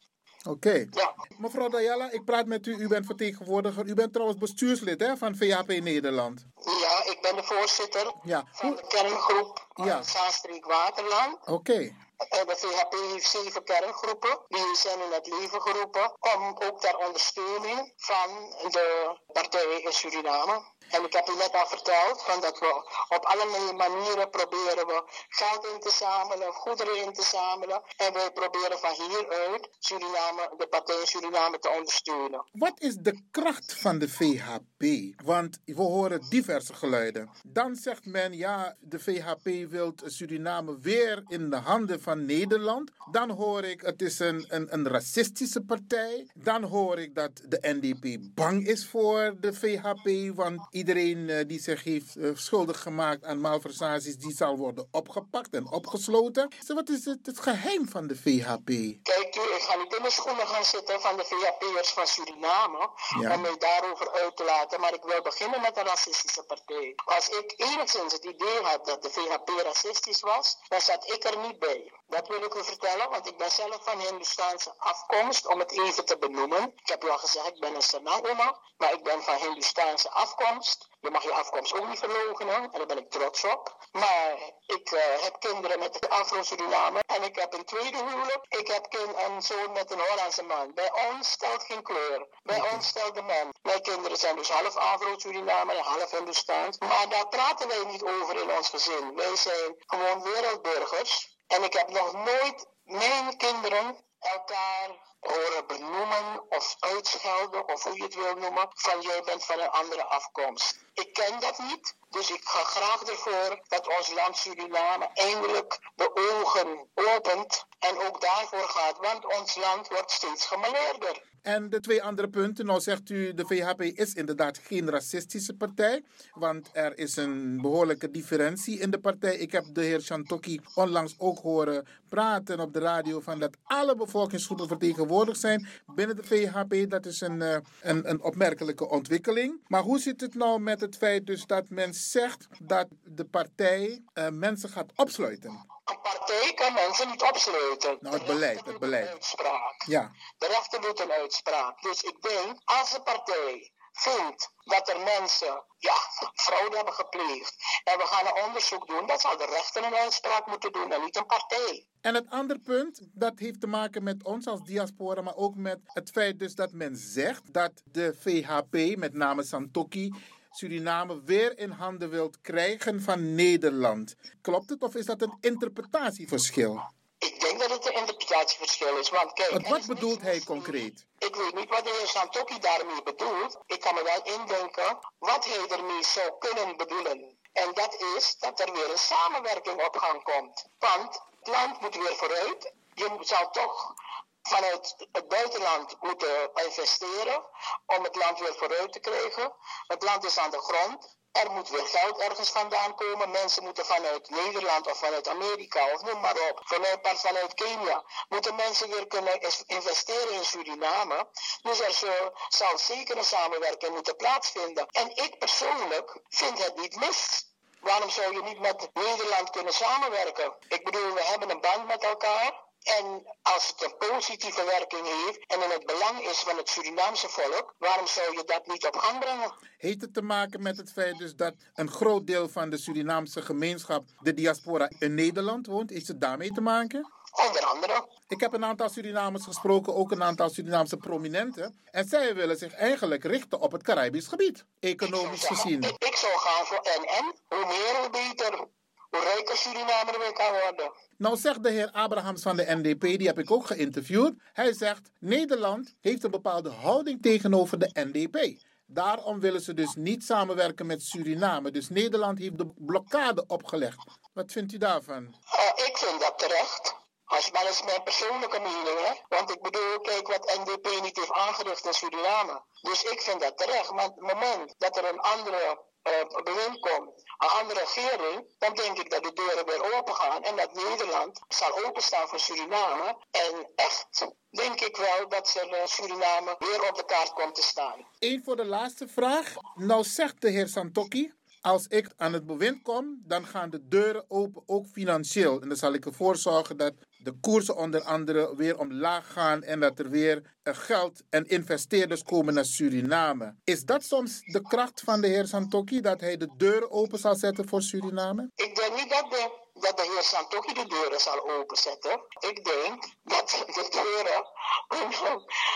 S2: Oké.
S3: Ja.
S2: Mevrouw Dayala, ik praat met u. U bent vertegenwoordiger. U bent trouwens bestuurslid hè, van VHP Nederland.
S3: Ja, ik ben de voorzitter
S2: Ja.
S3: van de kerngroep
S2: Ja.
S3: ja. Zaanstreek Waterland.
S2: Oké.
S3: De VHP heeft zeven kerngroepen. Die zijn in het leven geroepen om ook ter ondersteuning van de partijen in Suriname. En ik heb u net al verteld van dat we op allerlei manieren proberen we geld in te zamelen, goederen in te zamelen. En wij proberen van hieruit Suriname, de partij in Suriname te ondersteunen.
S2: Wat is de kracht van de VHP? Want we horen diverse geluiden. Dan zegt men, ja, de VHP wil Suriname weer in de handen van Nederland. Dan hoor ik, het is een, een, een racistische partij. Dan hoor ik dat de NDP bang is voor de VHP. Want iedereen eh, die zich heeft eh, schuldig gemaakt aan malversaties, die zal worden opgepakt en opgesloten. Dus wat is het, het geheim van de VHP?
S3: Kijk u, ik ga niet in de schoenen gaan zitten van de VHP'ers van Suriname
S2: Ja.
S3: om mij daarover uit te laten, maar ik wil beginnen met een racistische partij. Als ik enigszins het idee had dat de VHP racistisch was, dan zat ik er niet bij. Dat wil ik u vertellen, want ik ben zelf van Hindustaanse afkomst, om het even te benoemen. Ik heb u al gezegd, ik ben een Sanagoma, maar ik ben van Hindustaanse afkomst. Je mag je afkomst ook niet verloochenen, en daar ben ik trots op. Maar ik eh, heb kinderen met Afro-Suriname en ik heb een tweede huwelijk. Ik heb een zoon met een Hollandse man. Bij ons stelt geen kleur. Bij ons stelt de man. Mijn kinderen zijn dus half Afro-Suriname en half Hindustaans. Maar daar praten wij niet over in ons gezin. Wij zijn gewoon wereldburgers. En ik heb nog nooit mijn kinderen elkaar horen benoemen of uitschelden, of hoe je het wil noemen, van jij bent van een andere afkomst. Ik ken dat niet, dus ik ga graag ervoor dat ons land Suriname eindelijk de ogen lopend en ook daarvoor gaat, want ons land wordt steeds gemaleerder.
S2: En de twee andere punten, nou zegt u, de VHP is inderdaad geen racistische partij, want er is een behoorlijke differentie in de partij. Ik heb de heer Shantoki onlangs ook horen praten op de radio van dat alle bevolkingsgroepen vertegenwoordigd zijn binnen de VHP. Dat is een, eh, een, een opmerkelijke ontwikkeling. Maar hoe zit het nou met het feit dus dat men zegt dat de partij eh, mensen gaat opsluiten?
S3: Een partij kan mensen niet opsluiten.
S2: Nou, het
S3: De
S2: beleid, het beleid.
S3: Uitspraak.
S2: Ja.
S3: De rechter doet een uitspraak. Dus ik denk, als een partij vindt dat er mensen ja, fraude hebben gepleegd en we gaan een onderzoek doen, dan zal de rechter een uitspraak moeten doen en niet een partij.
S2: En het andere punt, dat heeft te maken met ons als diaspora, maar ook met het feit dus dat men zegt dat de VHP, met name Santoki, Suriname weer in handen wilt krijgen van Nederland. Klopt het of is dat een interpretatieverschil?
S3: Ik denk dat het een interpretatieverschil is, want kijk...
S2: Wat bedoelt hij concreet?
S3: Ik weet niet wat de heer Santoki daarmee bedoelt. Ik kan me wel indenken wat hij ermee zou kunnen bedoelen. En dat is dat er weer een samenwerking op gang komt. Want het land moet weer vooruit. Je zal toch vanuit het buitenland moeten investeren om het land weer vooruit te krijgen. Het land is aan de grond. Er moet weer geld ergens vandaan komen. Mensen moeten vanuit Nederland of vanuit Amerika of noem maar op, vanuit, vanuit Kenia, moeten mensen weer kunnen investeren in Suriname. Dus er zo- zal zeker een samenwerking moeten plaatsvinden. En ik persoonlijk vind het niet mis. Waarom zou je niet met Nederland kunnen samenwerken? Ik bedoel, we hebben een band met elkaar. En als het een positieve werking heeft en in het belang is van het Surinaamse volk, waarom zou je dat niet op gang brengen?
S2: Heeft het te maken met het feit dus dat een groot deel van de Surinaamse gemeenschap, de diaspora, in Nederland woont? Heeft het daarmee te maken?
S3: Onder andere.
S2: Ik heb een aantal Surinamers gesproken, ook een aantal Surinaamse prominenten. En zij willen zich eigenlijk richten op het Caribisch gebied, economisch gezien.
S3: Ik, ik zou gaan voor NN. Hoe meer, hoe beter. Hoe rijker Suriname er weer kan worden.
S2: Nou zegt de heer Abrahams van de NDP, die heb ik ook geïnterviewd. Hij zegt, Nederland heeft een bepaalde houding tegenover de NDP. Daarom willen ze dus niet samenwerken met Suriname. Dus Nederland heeft de blokkade opgelegd. Wat vindt u daarvan?
S3: Eh, ik vind dat terecht. Als, maar dat is mijn persoonlijke mening, hè. Want ik bedoel, kijk wat NDP niet heeft aangericht in Suriname. Dus ik vind dat terecht. Maar het moment dat er een andere eh, bewind komt, een andere regering, dan denk ik dat de deuren weer open gaan. En dat Nederland zal openstaan voor Suriname. En echt denk ik wel dat eh, Suriname weer op de kaart komt te staan.
S2: Eén voor de laatste vraag. Nou zegt de heer Santoki, als ik aan het bewind kom, dan gaan de deuren open, ook financieel. En dan zal ik ervoor zorgen dat de koersen onder andere weer omlaag gaan en dat er weer eh, geld en investeerders komen naar Suriname. Is dat soms de kracht van de heer Santoki, dat hij de deuren open zal zetten voor Suriname?
S3: Ik denk niet dat de, dat de heer Santoki de deuren zal openzetten. Ik denk dat de deuren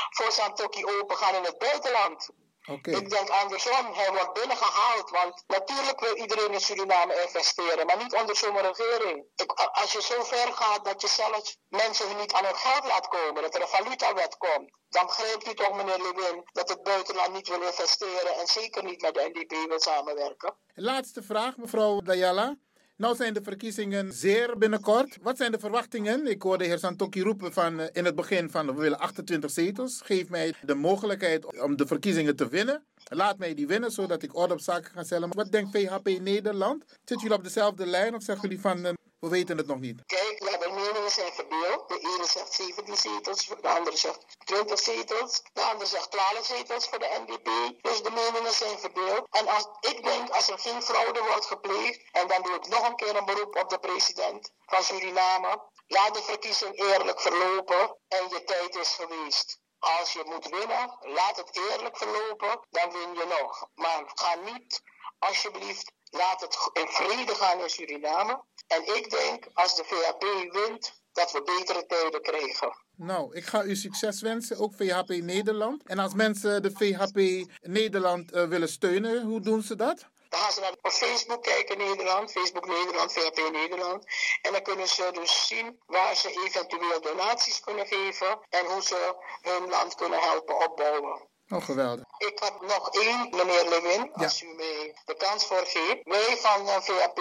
S3: voor Santoki open gaan in het buitenland. Ik denk andersom, hij wordt binnengehaald. Want natuurlijk wil iedereen in Suriname investeren, maar niet onder zo'n regering. Ik, als je zo ver gaat dat je zelfs mensen niet aan hun geld laat komen, dat er een valutawet komt, dan begrijpt u toch, meneer Lewin, dat het buitenland niet wil investeren en zeker niet met de NDP wil samenwerken.
S2: Laatste vraag, mevrouw Dayala. Nou zijn de verkiezingen zeer binnenkort. Wat zijn de verwachtingen? Ik hoorde de heer Santoki roepen van, eh, in het begin van we willen 28 zetels. Geef mij de mogelijkheid om de verkiezingen te winnen. Laat mij die winnen, zodat ik orde op zaken kan stellen. Wat denkt VHP Nederland? Zitten jullie op dezelfde lijn of zeggen jullie van, eh, we weten het nog niet?
S3: Kijk, meningen zijn verdeeld. De ene zegt 17 zetels, de andere zegt 20 zetels, de andere zegt 12 zetels voor de NDP. Dus de meningen zijn verdeeld. En als, ik denk, als er geen fraude wordt gepleegd, en dan doe ik nog een keer een beroep op de president van Suriname, laat de verkiezing eerlijk verlopen en je tijd is geweest. Als je moet winnen, laat het eerlijk verlopen, dan win je nog. Maar ga niet, alsjeblieft, laat het in vrede gaan in Suriname. En ik denk, als de VHP wint, dat we betere tijden krijgen.
S2: Nou, ik ga u succes wensen, ook VHP Nederland. En als mensen de VHP Nederland eh, willen steunen, hoe doen ze dat?
S3: Dan gaan ze naar op Facebook kijken Nederland, Facebook Nederland, VHP Nederland. En dan kunnen ze dus zien waar ze eventueel donaties kunnen geven en hoe ze hun land kunnen helpen opbouwen.
S2: Oh, geweldig.
S3: Ik heb nog één, meneer Lewin, als u mij de kans voor geeft. Wij van uh, VAP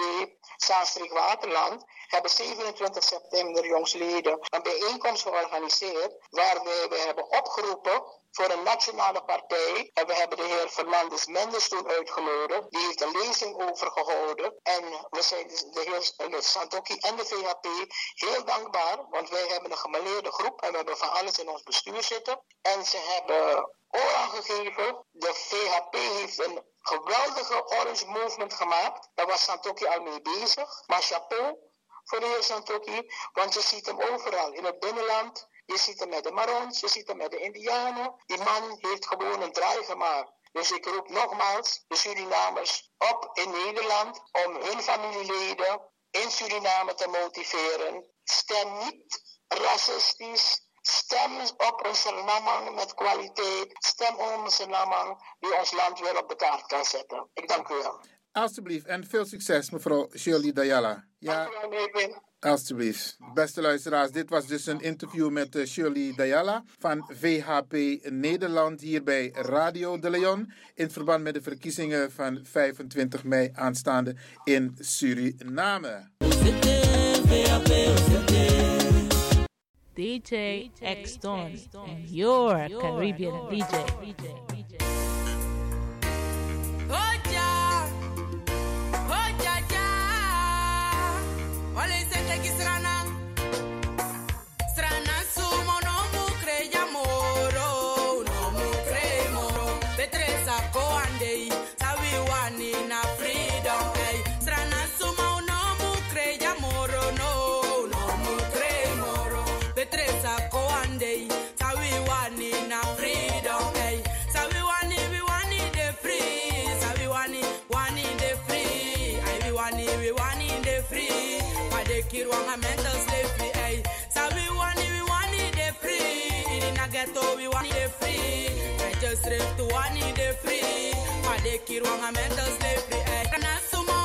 S3: Zaanstreek Waterland hebben 27 september jongsleden een bijeenkomst georganiseerd waarbij we hebben opgeroepen voor een nationale partij. En we hebben de heer Fernandes Mendes toen uitgenodigd. Die heeft een lezing over gehouden. En we zijn dus de heer de Santoki en de VHP heel dankbaar. Want wij hebben een gemaleerde groep en we hebben van alles in ons bestuur zitten. En ze hebben aangegeven. De VHP heeft een geweldige Orange Movement gemaakt. Daar was Santoki al mee bezig. Maar chapeau voor de heer Santoki. Want je ziet hem overal. In het binnenland. Je ziet hem met de Marons, je ziet hem met de Indianen. Die man heeft gewoon een draai gemaakt. Dus ik roep nogmaals de Surinamers op in Nederland om hun familieleden in Suriname te motiveren. Stem niet racistisch. Stem op een Surinamang met kwaliteit. Stem op een Surinamang die ons land weer op de kaart kan zetten. Ik dank u wel.
S2: Alsjeblieft, en veel succes, mevrouw Shirley Dayala. Ja.
S3: Dank u wel, meneer Win.
S2: Alsjeblieft. Beste luisteraars, dit was dus een interview met uh, Shirley Dayala van VHP Nederland hier bij Radio de Leon. In verband met de verkiezingen van 25 mei aanstaande in Suriname.
S8: DJ, DJ X Stone, and your, your Caribbean, DJ.
S9: DJ. Why they kill one a mental slavery? Hey, sabi wani we wani the free. In a ghetto we wani the free. I just rap to wani the free. Why they kill one a mental slavery? Hey, kana sumo no mu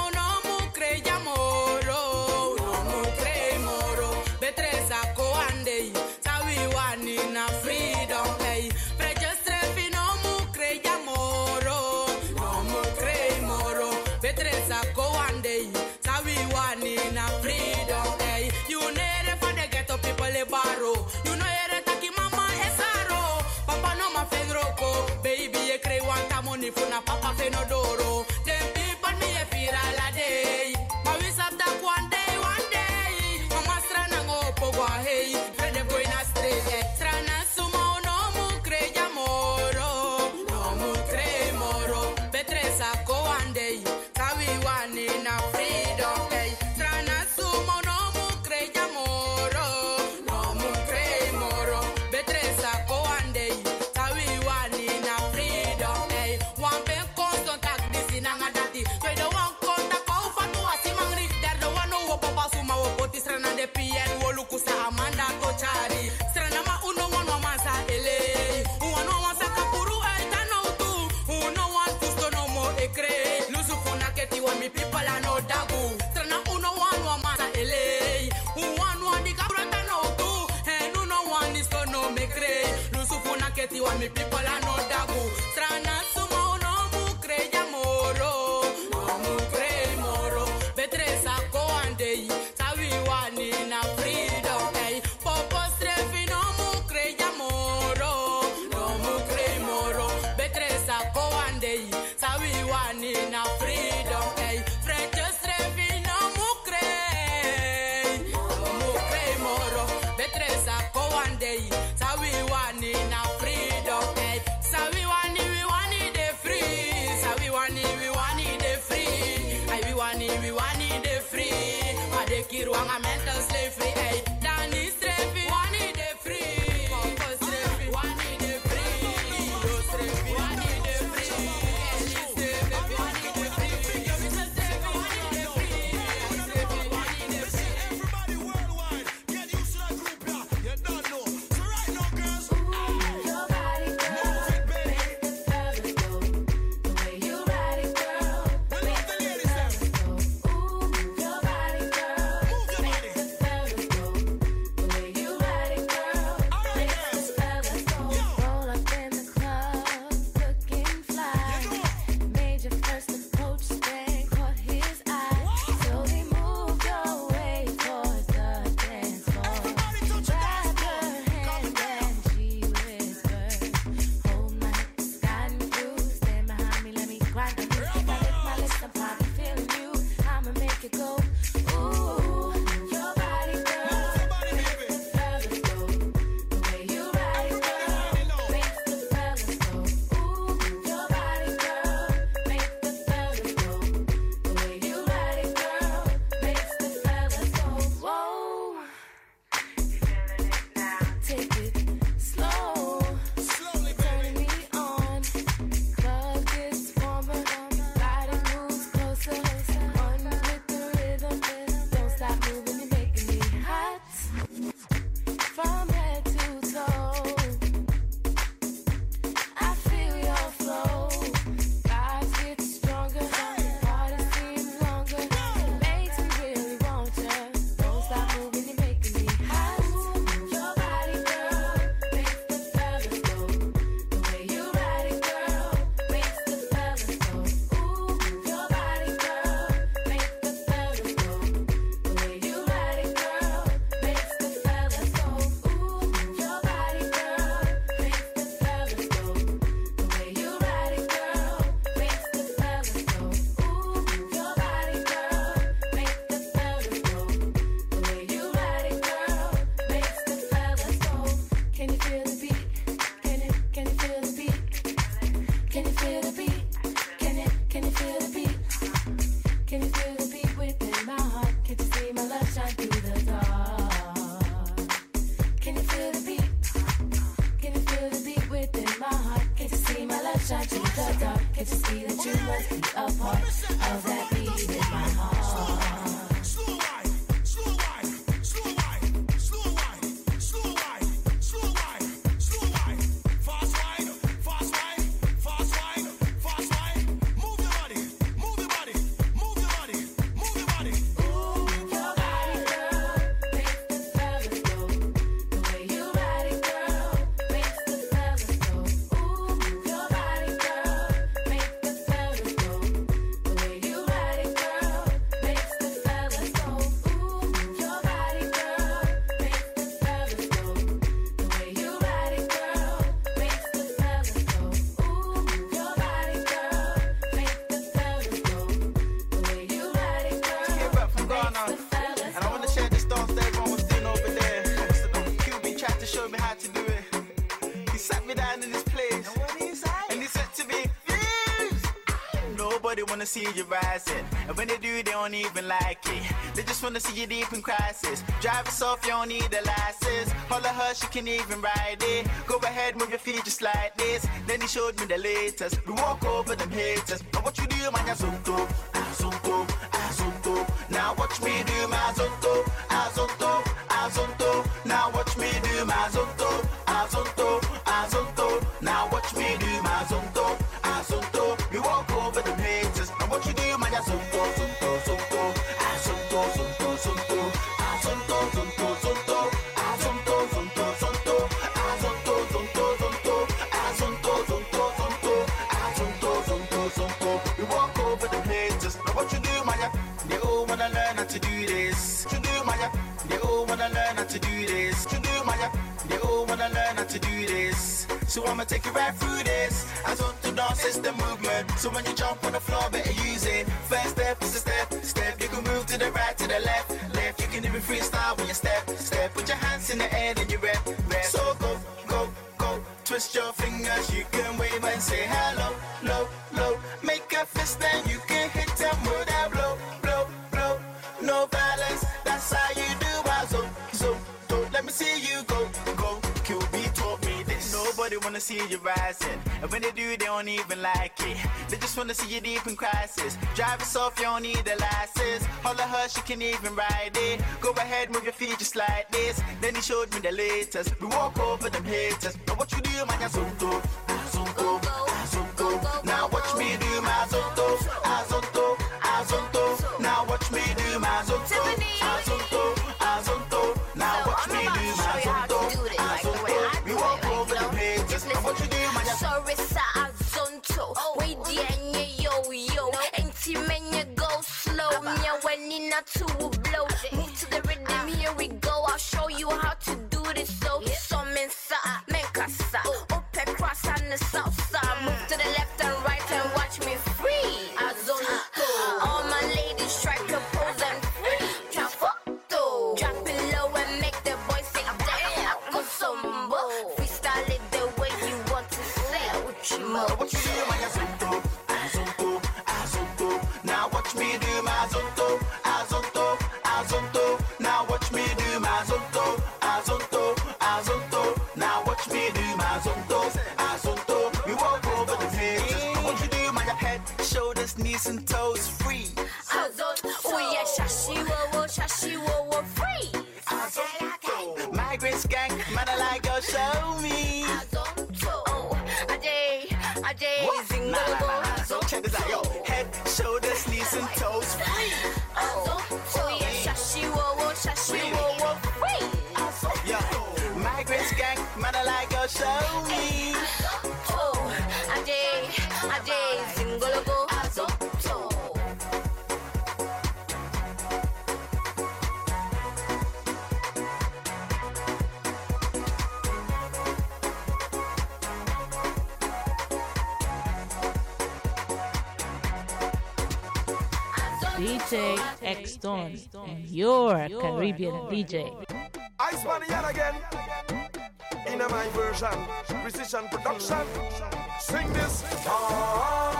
S9: no door Can you
S10: feel see you
S11: rising. And when they do, they don't even like it. They just wanna see you deep in crisis. Drive yourself, you don't need a license. Holler her, she can even ride it. Go ahead, move your feet just like this. Then he showed me the latest. We walk over them haters. but what you do, man, ya zonto, ah zonto, so cool. Ah, now watch me do my. I'ma take you right through this. I zone to dance, it's the movement. So when you jump on the you deep in crisis. Drive yourself, you don't need a license. Holler her, she can even ride it. Go ahead, move your feet just like this. Then he showed me the latest. We walk over them haters. Now what you do, man, ya zonto, zonto. Now watch me do my zonto, zonto, zonto. Now watch me do my
S12: zonto. Stone, and
S11: your
S8: Caribbean DJ.
S13: I yet again in my version, precision production. Sing this. Ah.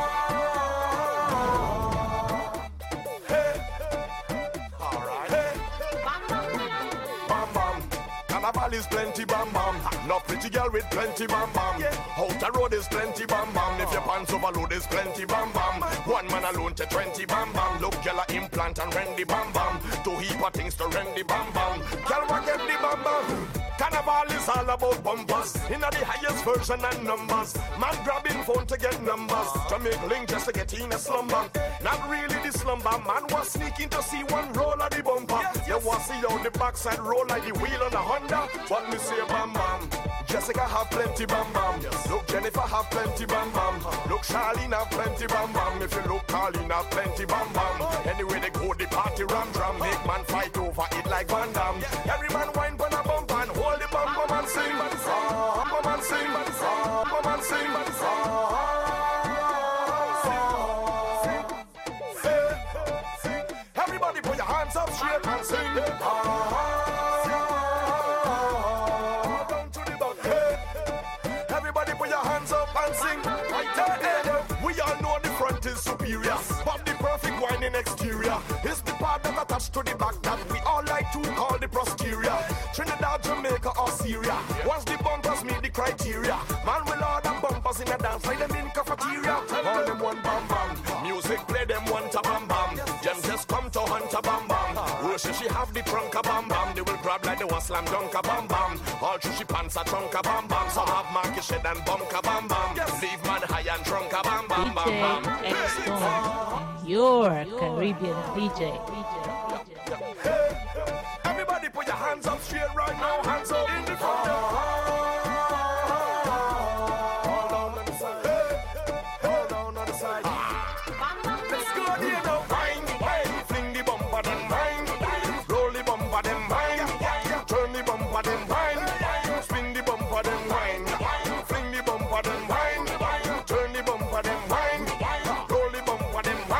S13: Bam bam, and a plenty bam bam. Pretty girl with plenty bam bam. And the bam bam. Two heap of things to the bam bam. Girl, what get the bam bam? Carnival is all about bumpers. In the highest version and numbers. Man grabbing phone to get numbers. To make link just to get in a slumber. Not really the slumber. Man was sneaking to see one roll of the bumper. You want see how the backside roll like the wheel on a Honda. But me say bam bam. Jessica have plenty bam bam. Look Jennifer have plenty bam bam. Look Charlene have plenty bam bam. If you look Carlene have plenty bam bam. Anyway they go the party ram drum. Make man fight over it like Van Damme. Every man wine pon a bump and hold the bumper man sing. Bumper man sing. Bumper man sing. Everybody exterior is the part that attached to the back that we all like to call the posterior. Trinidad, Jamaica, or Syria. Once the bumpers meet the criteria, man will order bumpers in a dance like them in cafeteria. All them one bam bam. Music play them one ta bam bam. Them just come to hunt a bam bam. Worship she have the trunk a bam bam. They will grab like the one slam dunk a bam bam. All she pants a trunk a bam bam. Some have market shed and bunk a
S8: your Caribbean DJ.
S13: Everybody put your hands up straight right now, hands up in the front.